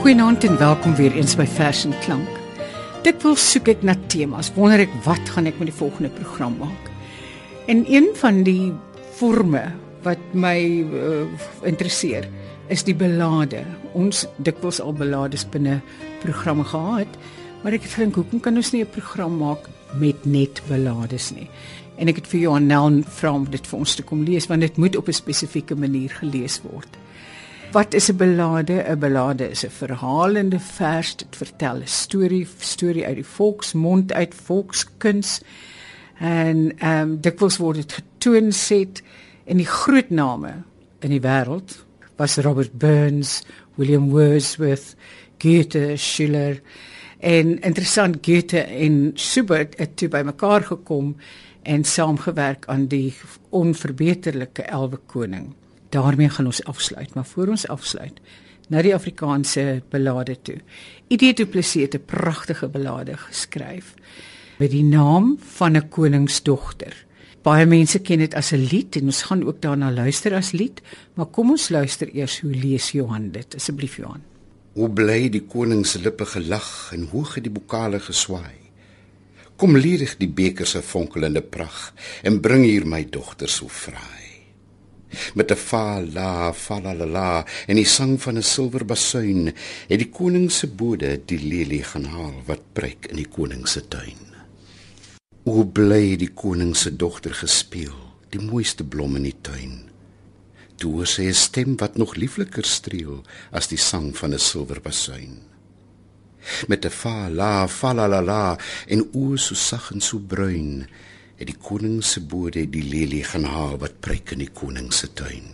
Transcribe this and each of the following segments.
Goeienaand en welkom weer eens by Vers en Klank. Dikwels soek ek na temas, wonder ek wat gaan ek met die volgende program maak. En een van die forme wat my uh, interesseer is die belade. Ons dikwels al belades binne programme gehad, maar ek gedink hoekom kan ons nie 'n program maak met net belades nie? En ek het vir Johan Nel om dit vir ons te kom lees want dit moet op 'n spesifieke manier gelees word. Wat is 'n belade? 'n Belade is 'n verhalende vers. Dit vertel 'n storie, storie uit die volksmond, uit volkskuns. En ehm um, dikwels word dit getoon set in die groot name in die wêreld was Robert Burns, William Wordsworth, Goethe, Schiller en interessant Goethe en Schubert het toe bymekaar gekom en saamgewerk aan die onverbeterlike Elwe Koning daarmee gaan ons afsluit, maar voor ons afsluit, na die Afrikaanse belade toe. Idee Du Plessis het 'n pragtige belade geskryf met die naam van 'n koningsdogter. Baie mense ken dit as 'n lied en ons gaan ook daarna luister as lied, maar kom ons luister eers hoe lees Johan dit asseblief Johan. Hoe bly die koning se lippe gelag en hoog het die bokale geswaai. Kom ledig die beker se fonkelende pragt en bring hier my dogter so vry met 'n fa la fa la la la en die sang van 'n silwer basuin het die koning se bode die lelie gaan haal wat preek in die koning se tuin. O bly die koning se dogter gespeel, die mooiste blom in die tuin. Toe sy 'n stem wat nog liefliker streel as die sang van 'n silwer basuin. Met 'n fa la fa la la la en o so sag en so bruin het die koning se bode die lelie gaan haal wat preek in die koning se tuin.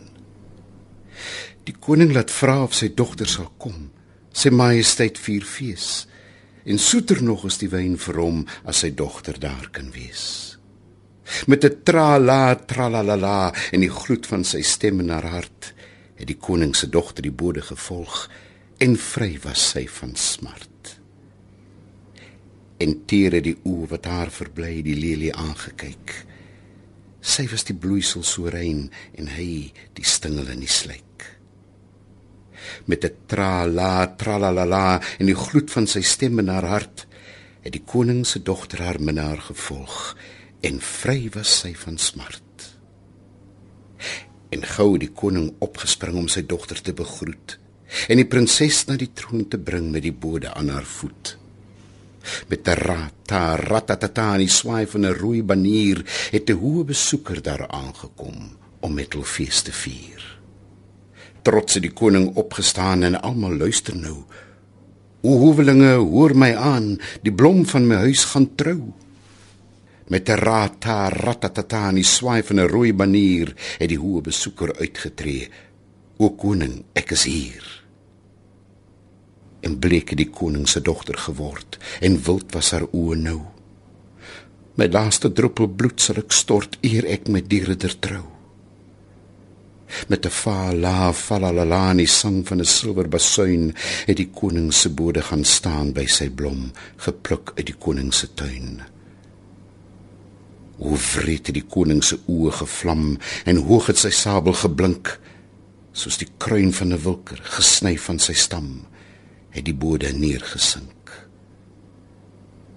Die koning laat vra of sy dogter sal kom. Sy majesteit vier fees en soeter nog is die wyn vir hom as sy dogter daar kan wees. Met 'n tra la tra la la la en die gloed van sy stem in haar hart het die koning se dogter die bode gevolg en vry was sy van smart en teer het die oë wat haar verbly die lelie aangekyk. Sy was die bloeisel so rein en hy die stingel in die slyk. Met 'n tra la tra la la la en die gloed van sy stem in haar hart het die koning se dogter haar minnaar gevolg en vry was sy van smart. En gou die koning opgespring om sy dogter te begroet en die prinses na die troon te bring met die bode aan haar voet met 'n rata ratatata en die swaai van 'n rooi banier het 'n hoë besoeker daar aangekom om met hul fees te vier. Trots het die koning opgestaan en almal luister nou. O hoewelinge, hoor my aan, die blom van my huis gaan trou. Met 'n rata ratatata en die swaai van 'n rooi banier het die hoë besoeker uitgetree. O koning, ek is hier en bleek die koning se dogter geword en wild was haar oë nou. My laaste druppel bloed sal ek stort eer ek met die ridder trou. Met 'n fa la fa la la la ni sang van 'n silwer basuin het die koning se bode gaan staan by sy blom gepluk uit die koning se tuin. O vreet die koning se oë gevlam en hoog het sy sabel geblink soos die kruin van 'n wilker gesny van sy stam het die bode neergesink.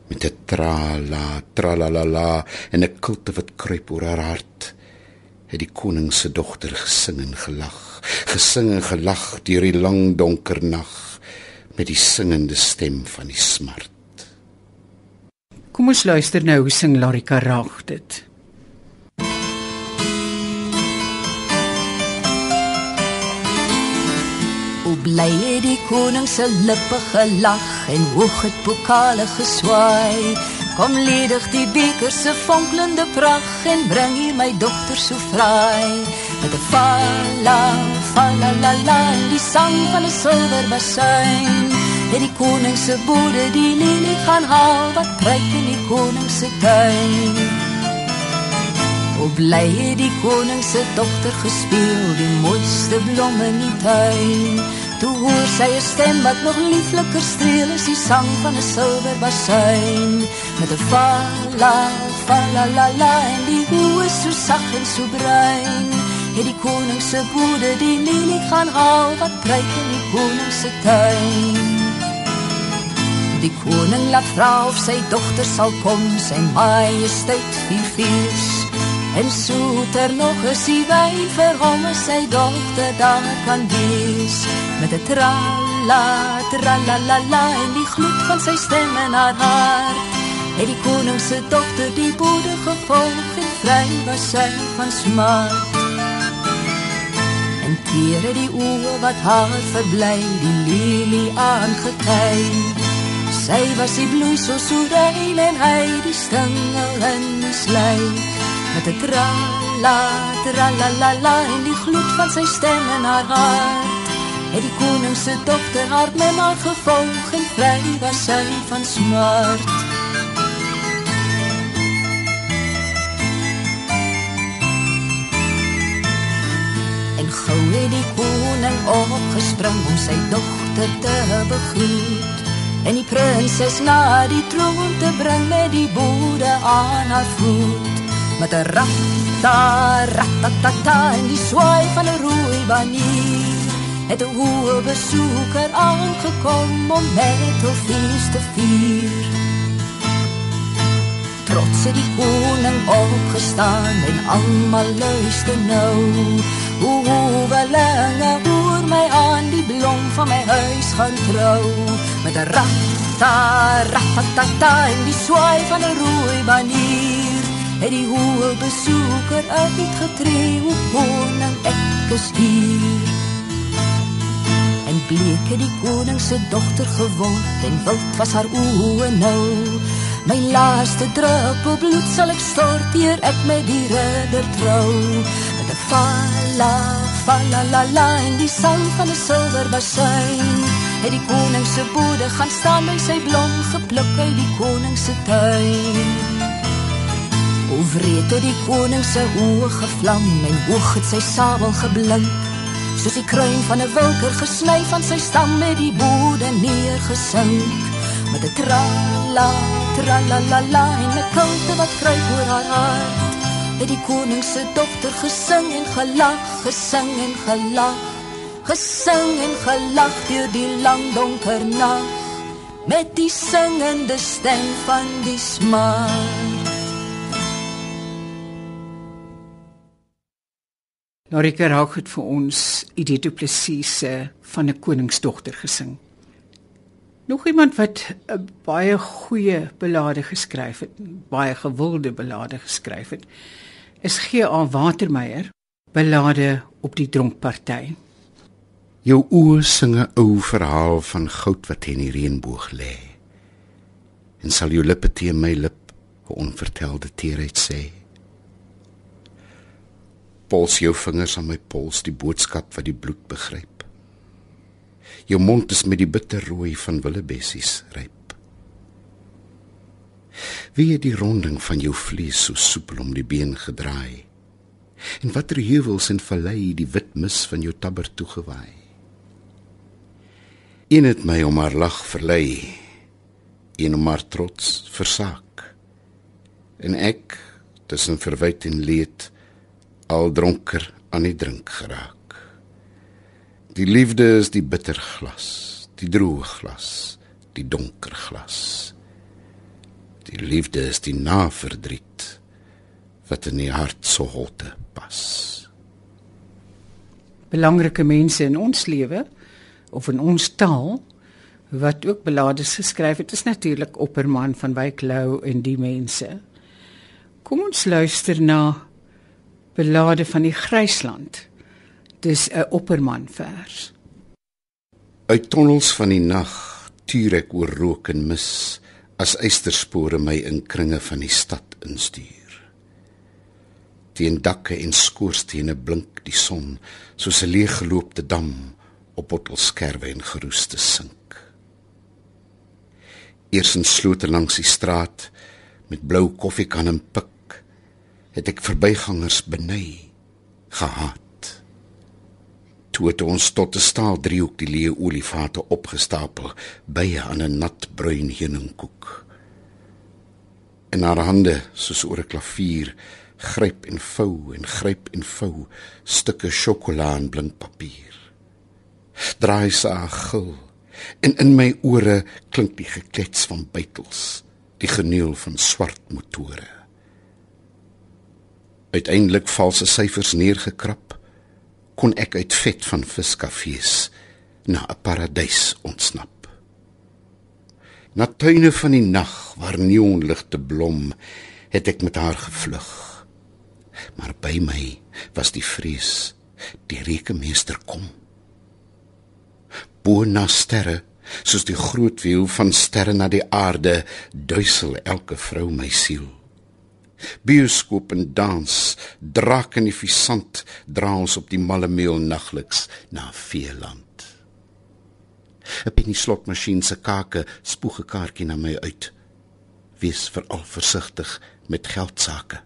Met 'n trala tralalala en 'n kilte wat kruip oor haar hart, het die koning se dogter gesing en gelag, gesing en gelag deur die lang donker nag met die singende stem van die smart. Kom ons luister nou hoe sing Larika Raag dit. Bly het die koning se lippe gelag en hoog het pokale geswaai. Kom ledig die beker se fonkelende pragt en bring hier my dogter so vry. Met 'n fa la fa la la die sang van 'n silwer basuin. Het die koning se bode die lelie gaan haal wat pryk in die koning se tuin. O bly het die koning se dogter gespeel die mooiste blomme in die tuin. Toe hoor sy 'n stem wat nog liefliker streel as die sang van 'n silwer basuin met 'n fa la fa la la la en die hoë so sag en so bruin het die koning se boede die lelie gaan haal wat kruip in die koning se tuin. Die koning laat vra of sy dogter sal kom, sy majesteit vier fees. En soeter nog is die wijn vir hom as sy dochter daar kan wees. Met een trala, tralalala en die gloed van sy stem in haar hart. Het die koningse dochter die bode gevolg en vry was sy van smart. En teer het die oe wat haar verblij, die lelie aangekijk. Sy was die bloei so soerein en hy die stingel in die sluit met 'n trala tralalala in die gloed van sy stem en haar hart. Het die koning se dogter haar met maar gevolg en vry was sy van smart. En gou het die koning opgespring om sy dogter te begroet. En die prinses na die troon te bring met die bode aan haar voet met 'n ratta ratatata en die swaai van 'n rooi banier. Het 'n hoë besoeker aangekom om met hom fees te vier. Trots het die koning opgestaan en almal luister nou. Hoe belange oor my aan die blom van my huis gaan trou met 'n ratta ratatata en die swaai van 'n rooi banier het die hoë besoeker uitgetree op koning ek is hier en bleek het die koning se dogter geword en wild was haar oë nou. My laaste druppel bloed sal ek stort eer ek met die ridder trou. Met 'n fala fala la la in die sang van 'n silwer bassein het die koning se bode gaan staan met sy blom gepluk uit die koning se tuin O wreed het die koning se oë gevlam en hoog het sy sabel geblink. Soos die kruin van 'n wilker gesny van sy stam met die bode neergesink. Met 'n trala, tralalala en 'n koute wat kruip oor haar hart. Het die koning se dogter gesing en gelag, gesing en gelag. Gesing en gelag deur die lang donker nag met die singende stem van die smart. Norika Raak het vir ons Idie Du Plessis se van 'n koningsdogter gesing. Nog iemand wat 'n baie goeie belade geskryf het, baie gewilde belade geskryf het, is G.A. Watermeyer, belade op die dronkparty. Jou oë sing 'n ou verhaal van goud wat in die reënboog lê. En sal jou lippe teen my lip 'n onvertelde teerheid sê pols jou vingers aan my pols die boodskap wat die bloed begryp. Jou mond is met die bitterrooi van willebessies ryp. Wie die ronding van jou vlees so soepel om die been gedraai? En watter heuwels en vallei die wit mis van jou tabber toegewaai? Een het my om haar lag verlei, een om haar trots versaak. En ek tussen verwyd en leed al dronker aan die drink geraak. Die liefde is die bitter glas, die droë glas, die donker glas. Die liefde is die naverdriet wat in die hart so holte pas. Belangrike mense in ons lewe of in ons taal wat ook belades geskryf het is natuurlik Opperman van Wyk Lou en die mense. Kom ons luister na belade van die Grysland. Dis 'n opperman vers. Uit tonnels van die nag tuur ek oor rook en mis as eysterspore my in kringe van die stad instuur. Teen dakke en skoorstene blink die son soos 'n leeggeloopte dam op bottelskerwe en geroeste sink. Eers in slote langs die straat met blou koffiekan en pik het ek verbygangers beny gehaat. Toe het ons tot 'n staal driehoek die leë olifate opgestapel by 'n nat bruin heuningkoek. En haar hande soos oor 'n klavier Gryp en vou en gryp en vou stukke sjokolade blink papier. Draai sy gil en in my ore klink die geklets van bytels, die geneul van swart motore. Uiteindelik val se syfers neergekrap, kon ek uit vet van viskafees na 'n paradys ontsnap. Na tuine van die nag waar neonligte blom, het ek met haar gevlug. Maar by my was die vrees, die rekemeester kom. Bo na sterre, soos die groot wiel van sterre na die aarde, duisel elke vrou my siel. Bioskoop en dans, drak en die visant dra ons op die malemeel nagliks na veeland. 'n Penny slotmasjien se kake spoeg 'n kaartjie na my uit. Wees veral versigtig met geldsaake.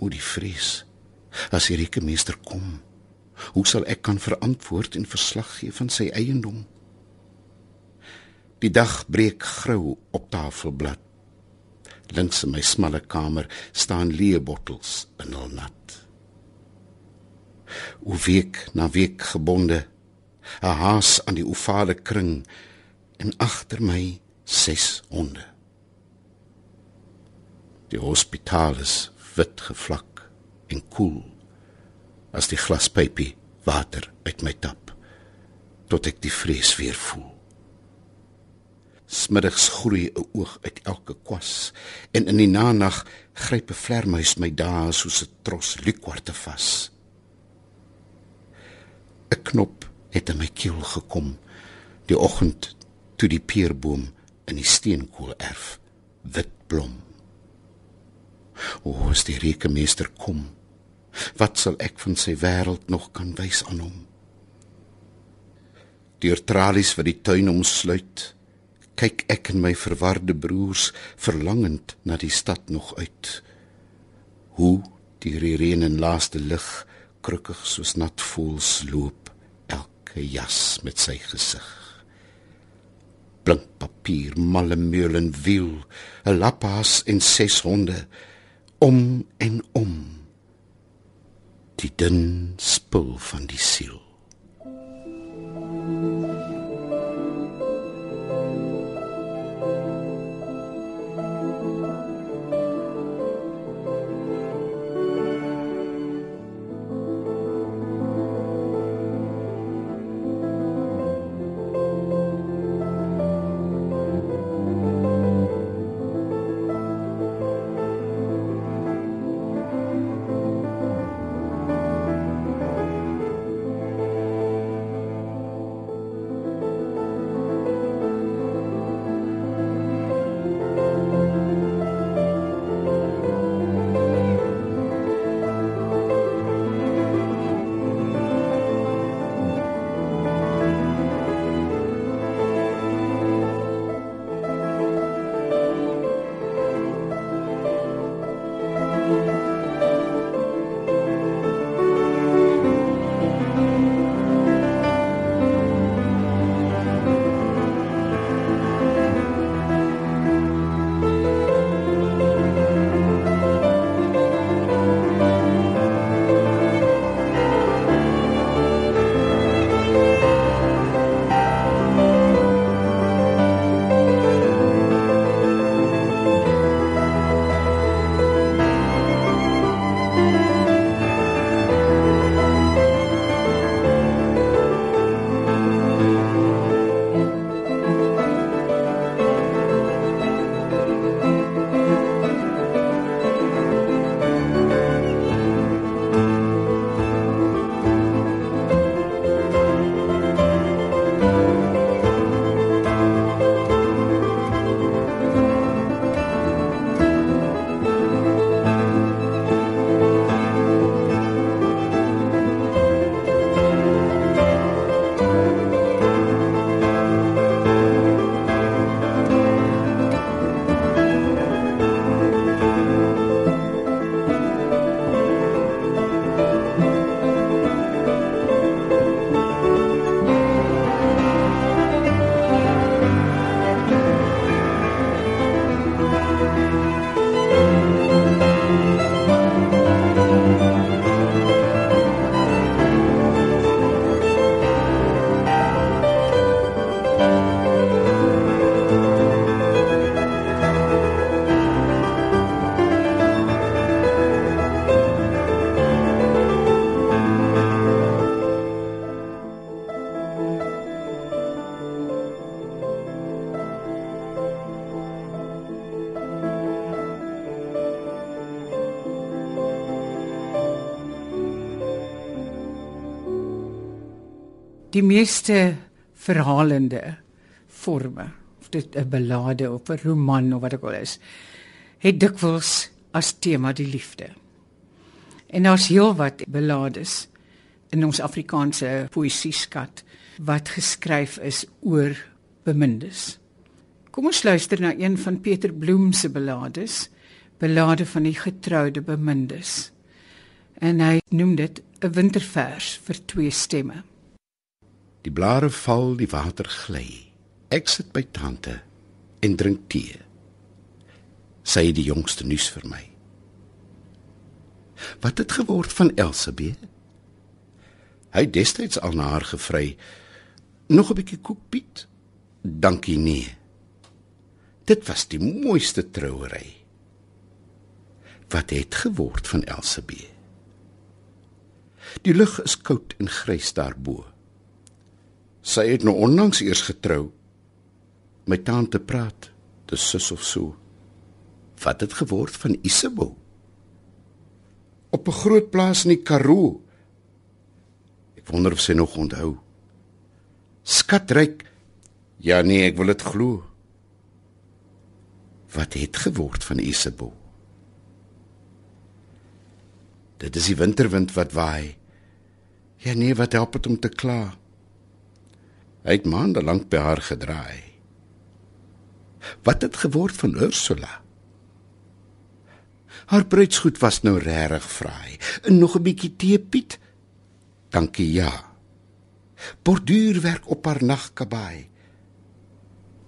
O die vrees as die rike meester kom. Hoe sal ek kan verantwoord en verslag gee van sy eiendom? Die dag breek grou op tafelblad. Links in my smalle kamer staan leë bottels in al nat. O week na week gebonde 'n haas aan die ovale kring en agter my ses honde. Die hospitaal is wit gevlak en koel as die glaspypie water uit my tap tot ek die vrees weer voel. Smiddags groei 'n oog uit elke kwas. En in die nanag gryp 'n vlermuis my dae soos 'n tros lukwarte vas. 'n Knop het in my keel gekom. Die oggend toe die peerboom in die steenkool erf wit blom. O as die rike meester kom wat sal ek van sy wêreld nog kan wys aan hom? Deur tralies wat die tuin omsluit kyk ek en my verwarde broers verlangend na die stad nog uit hoe die reën en laaste lig krukkig soos nat voels loop gejas met sy gesig. Blink papier, malle meul en wiel, 'n lappas en ses honde om en om. Die dun spul van die siel. Die meeste verhalende forme, of dit 'n ballade of 'n roman of wat ook al is, het dikwels as tema die liefde. En daar's heelwat ballades in ons Afrikaanse poësieskat wat geskryf is oor bemindes. Kom ons luister na een van Pieter Bloem se ballades, Ballade van die getroude bemindes. En hy noem dit 'n wintervers vir twee stemme. Die blare val, die water gly. Ek sit by tante en drink tee. Sy het die jongste nuus vir my. Wat het geword van Elsabeth? Hy het destyds al na haar gevry. Nog 'n bietjie koek Piet. Dankie nee. Dit was die mooiste trouery. Wat het geword van Elsabeth? Die lug is koud en grys daarbo. Sy het nou onlangs eers getrou. My tante praat, dis sus of so. Wat het geword van Isabel? Op 'n groot plaas in die Karoo. Ek wonder of sy nog onthou. Skatryk. Ja nee, ek wil dit glo. Wat het geword van Isabel? Dit is die winterwind wat waai. Ja nee, wat help dit om te kla? Hy het maande lank by haar gedraai. Wat het geword van Ursula? Haar bruidsgoed was nou regtig fraai. En nog 'n bietjie teepiet. Dankie ja. Borduurwerk op haar nagkabaai.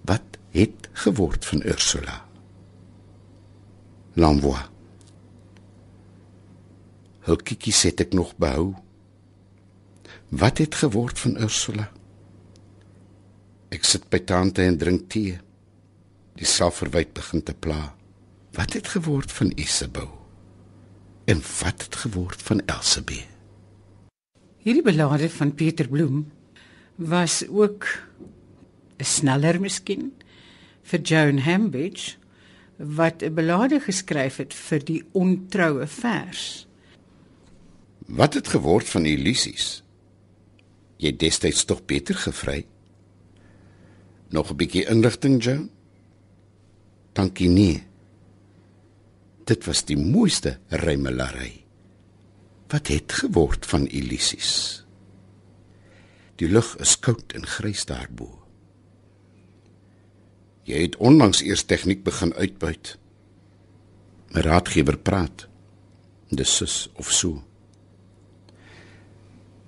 Wat het geword van Ursula? L'envoi. Hul kiekie het ek nog behou. Wat het geword van Ursula? Ek sit by tante en drink tee. Die selfverwyte begin te pla. Wat het geword van Isabel? En wat het geword van Elsabeth? Hierdie ballade van Pieter Bloem was ook 'n sneller miskien vir Joan Hambidge wat 'n ballade geskryf het vir die ontroue vers. Wat het geword van Ulysses? Jy destyds tog beter gevry. Nog 'n bietjie inligting, Joan? Dankie nie. Dit was die mooiste rymelary. Wat het geword van Ulysses? Die lug is koud en grys daarbo. Jy het onlangs eers tegniek begin uitbuit. My raadgewer praat. Dis sus of so.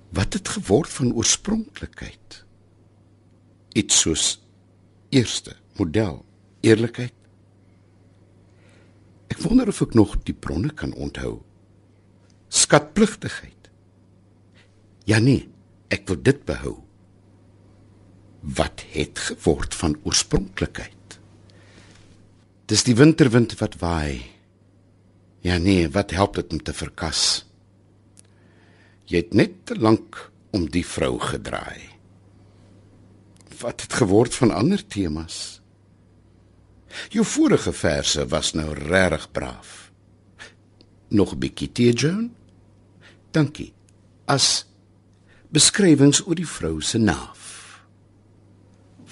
Wat het geword van oorspronklikheid? Iets soos eerste model, eerlikheid. Ek wonder of ek nog die bronne kan onthou. Skatpligtigheid. Ja nee, ek wil dit behou. Wat het geword van oorspronklikheid? Dis die winterwind wat waai. Ja nee, wat help dit om te verkas? Jy het net te lank om die vrou gedraai. Wat het geword van ander temas? Jou vorige verse was nou regtig braaf. Nog 'n bietjie tee, Joan? Dankie. As beskrywings oor die vrou se naaf.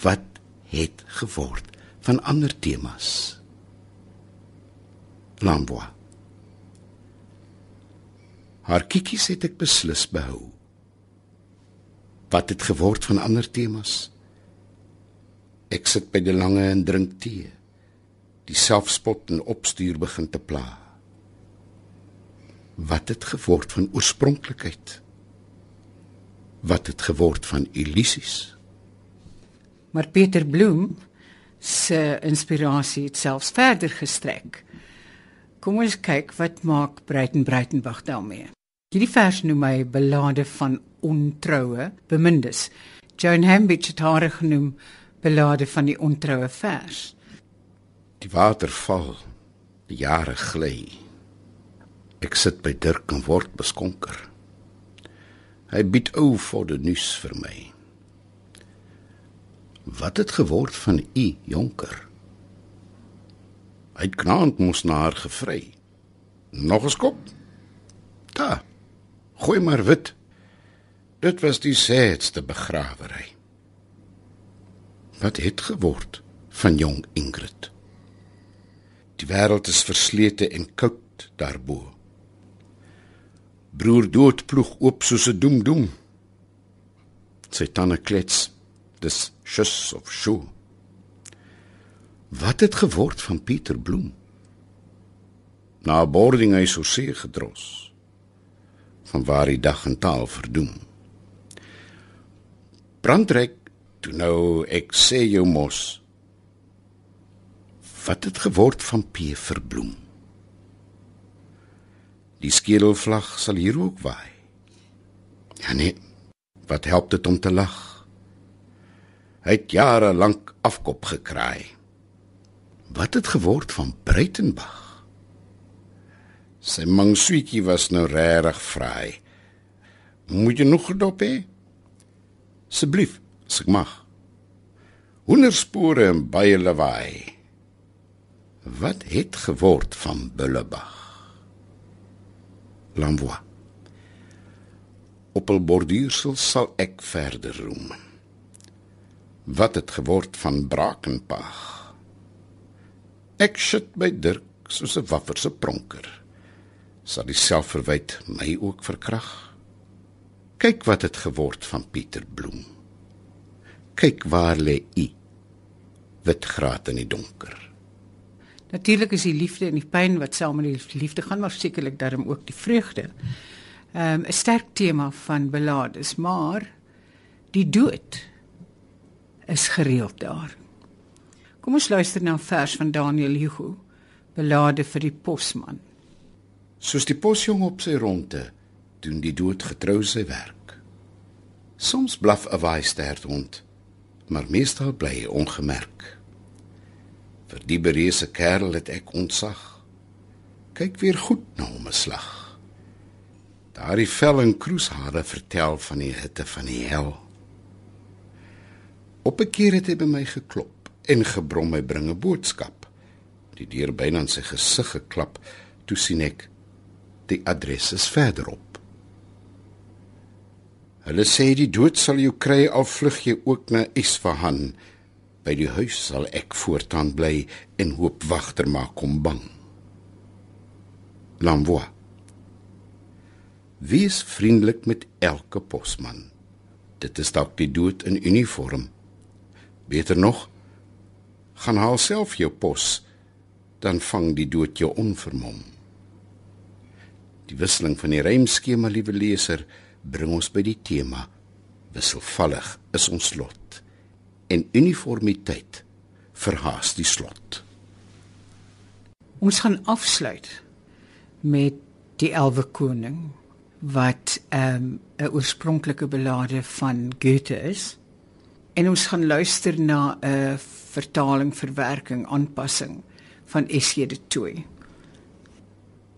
Wat het geword van ander temas? Lamboa. Haar kiekies het ek beslis behou. Wat het geword van ander temas? Ek sit by die lange en drink tee. Die selfspot en opstuur begin te pla. Wat het geword van oorspronklikheid? Wat het geword van Ulysses? Maar Pieter Bloem se inspirasie het selfs verder gestrek. Kom ons kyk wat maak Breiten Breitenberg daarmee. Hierdie vers noem hy belade van ontroue bemindes. Joan Hambidge het haar genoem belade van die ontroue vers. Die water val, die jare gly. Ek sit by Dirk en word beskonker. Hy bied ou vir die nuus vir my. Wat het geword van u jonker? Hy het knaand mos na haar gevry. Nog 'n skop? Da. Gooi maar wit. Dit was die sêdste begrawery. Wat het geword van jong Ingrid? Die wêreld is verslete en koud daarbo. Broer dood ploeg oop soos 'n doem doem. Sy tande klets. Dis skus of sjo. Wat het geword van Pieter Bloem? Na boarding hy so seë gedros. Van waar hy dag en taal verdoem. Brandrek toe nou ek sê jou mos wat het geword van P verbloem die skedelvlag sal hier ook waai. Ja nee wat help dit om te lag? Hy het jare lank afkop gekraai. Wat het geword van Breitenberg sy mangsuitjie was nou regtig vry moet jy nog gedop hê? Asseblief as ek mag hoenderspore en baie lawaai Wat het geword van Bullebag? Lamvoa. Op 'n borduursel sal ek verder roem. Wat het geword van Brakenpag? Ek sit by Dirk soos 'n wafferse pronker. Sal die selfverwyd my ook verkrag? Kyk wat het geword van Pieter Bloem. Kyk waar lê u? Wit graat in die donker. Natuurlik is die liefde en die pyn wat saam met die liefde gaan, maar sekerlik daarom ook die vreugde. Ehm um, 'n sterk tema van belades, maar die dood is gereeld daar. Kom ons luister na 'n vers van Daniel Hugo, belade vir die posman. Soos die posjong op sy ronde doen die dood getrou sy werk. Soms blaf 'n waaisterd hond, maar meestal bly hy ongemerk. Vir die bereese kerel het ek ontsag. Kyk weer goed na hom 'n slag. Daardie vel en kroeshare vertel van die hitte van die hel. Op 'n keer het hy by my geklop en gebrom my bring 'n boodskap. Die deur byna in sy gesig geklap. Toe sien ek die adres is verderop. Hulle sê die dood sal jou kry al vlug jy ook na Isfahan. By die huis sal ek voortaan bly en hoop wagter maak kom bang. Lamvoa. Wees vriendelik met elke posman. Dit is dalk die dood in uniform. Beter nog, gaan haal self jou pos, dan vang die dood jou onvermom. Die wisseling van die rymskema, liewe leser, bring ons by die tema wisselvallig is ons lot en uniformiteit verhaas die slot. Ons gaan afsluit met die Elwe Koning wat ehm, 'n um, oorspronklike belade van Goethe is. En ons gaan luister na 'n vertaling, verwerking, aanpassing van S.J. de Tooy.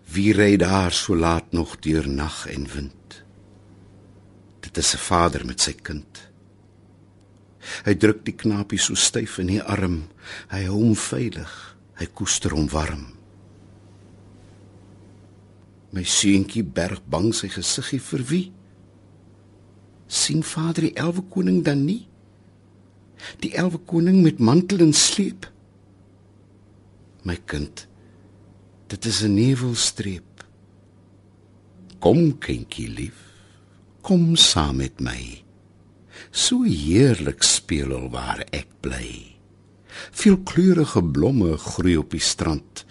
Wie ry daar so laat nog deur nag en wind? Dit is 'n vader met sy kind. Hy druk die knapie so styf in die arm. Hy hou hom veilig. Hy koester hom warm. My seentjie berg bang sy gesiggie vir wie? sien vader die elwe koning dan nie? Die elwe koning met mantel en sleep. My kind, dit is 'n nevelstreep. Kom kindjie lief, kom saam met my so heerlik speel waar ek bly. Veelkleurige blomme groei op die strand.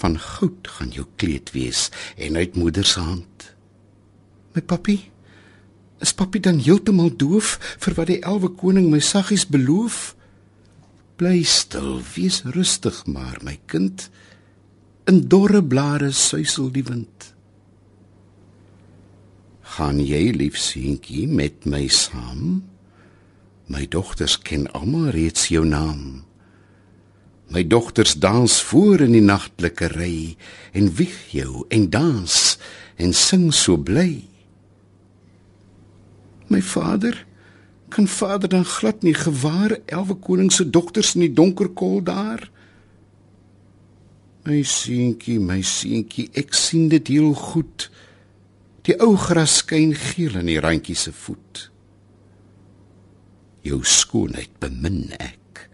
Van goud gaan jou kleed wees en uit moeder se hand. My papi, is papi dan heeltemal doof vir wat die elwe koning my saggies beloof? Bly stil, wees rustig maar my kind. In dorre blare suisel die wind. Gaan jy lief seentjie met my saam? My dogters ken almal reeds jou naam. My dogters dans voor in die nagtelike ry en wieg jou en dans en sing so bly. My vader kan vader dan glad nie gewaar elwe koning se dogters in die donker kol daar. My seentjie, my seentjie, ek sien dit heel goed. Die ou gras skyn geel in die randjie se voet. Jou skoonheid bemin ek.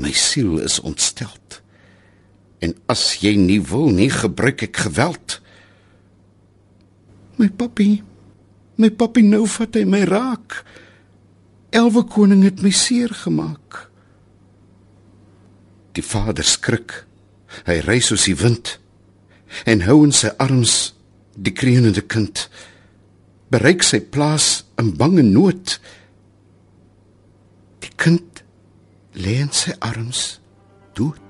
My siel is ontsteld. En as jy nie wil nie, gebruik ek geweld. My papi, my papi nou vat hy my raak. Elwe koning het my seer gemaak. Die vader skrik. Hy ry soos die wind en hou in sy arms die kreunende kind. Bereik sy plaas in bange nood. Die kind lê in sy arms dood.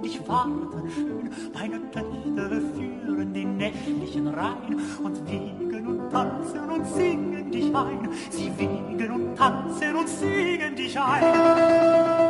Sollen dich warten schön. Meine Töchter führen den nächtlichen Rhein und wiegen und tanzen und singen dich ein. Sie wiegen und tanzen und singen dich ein.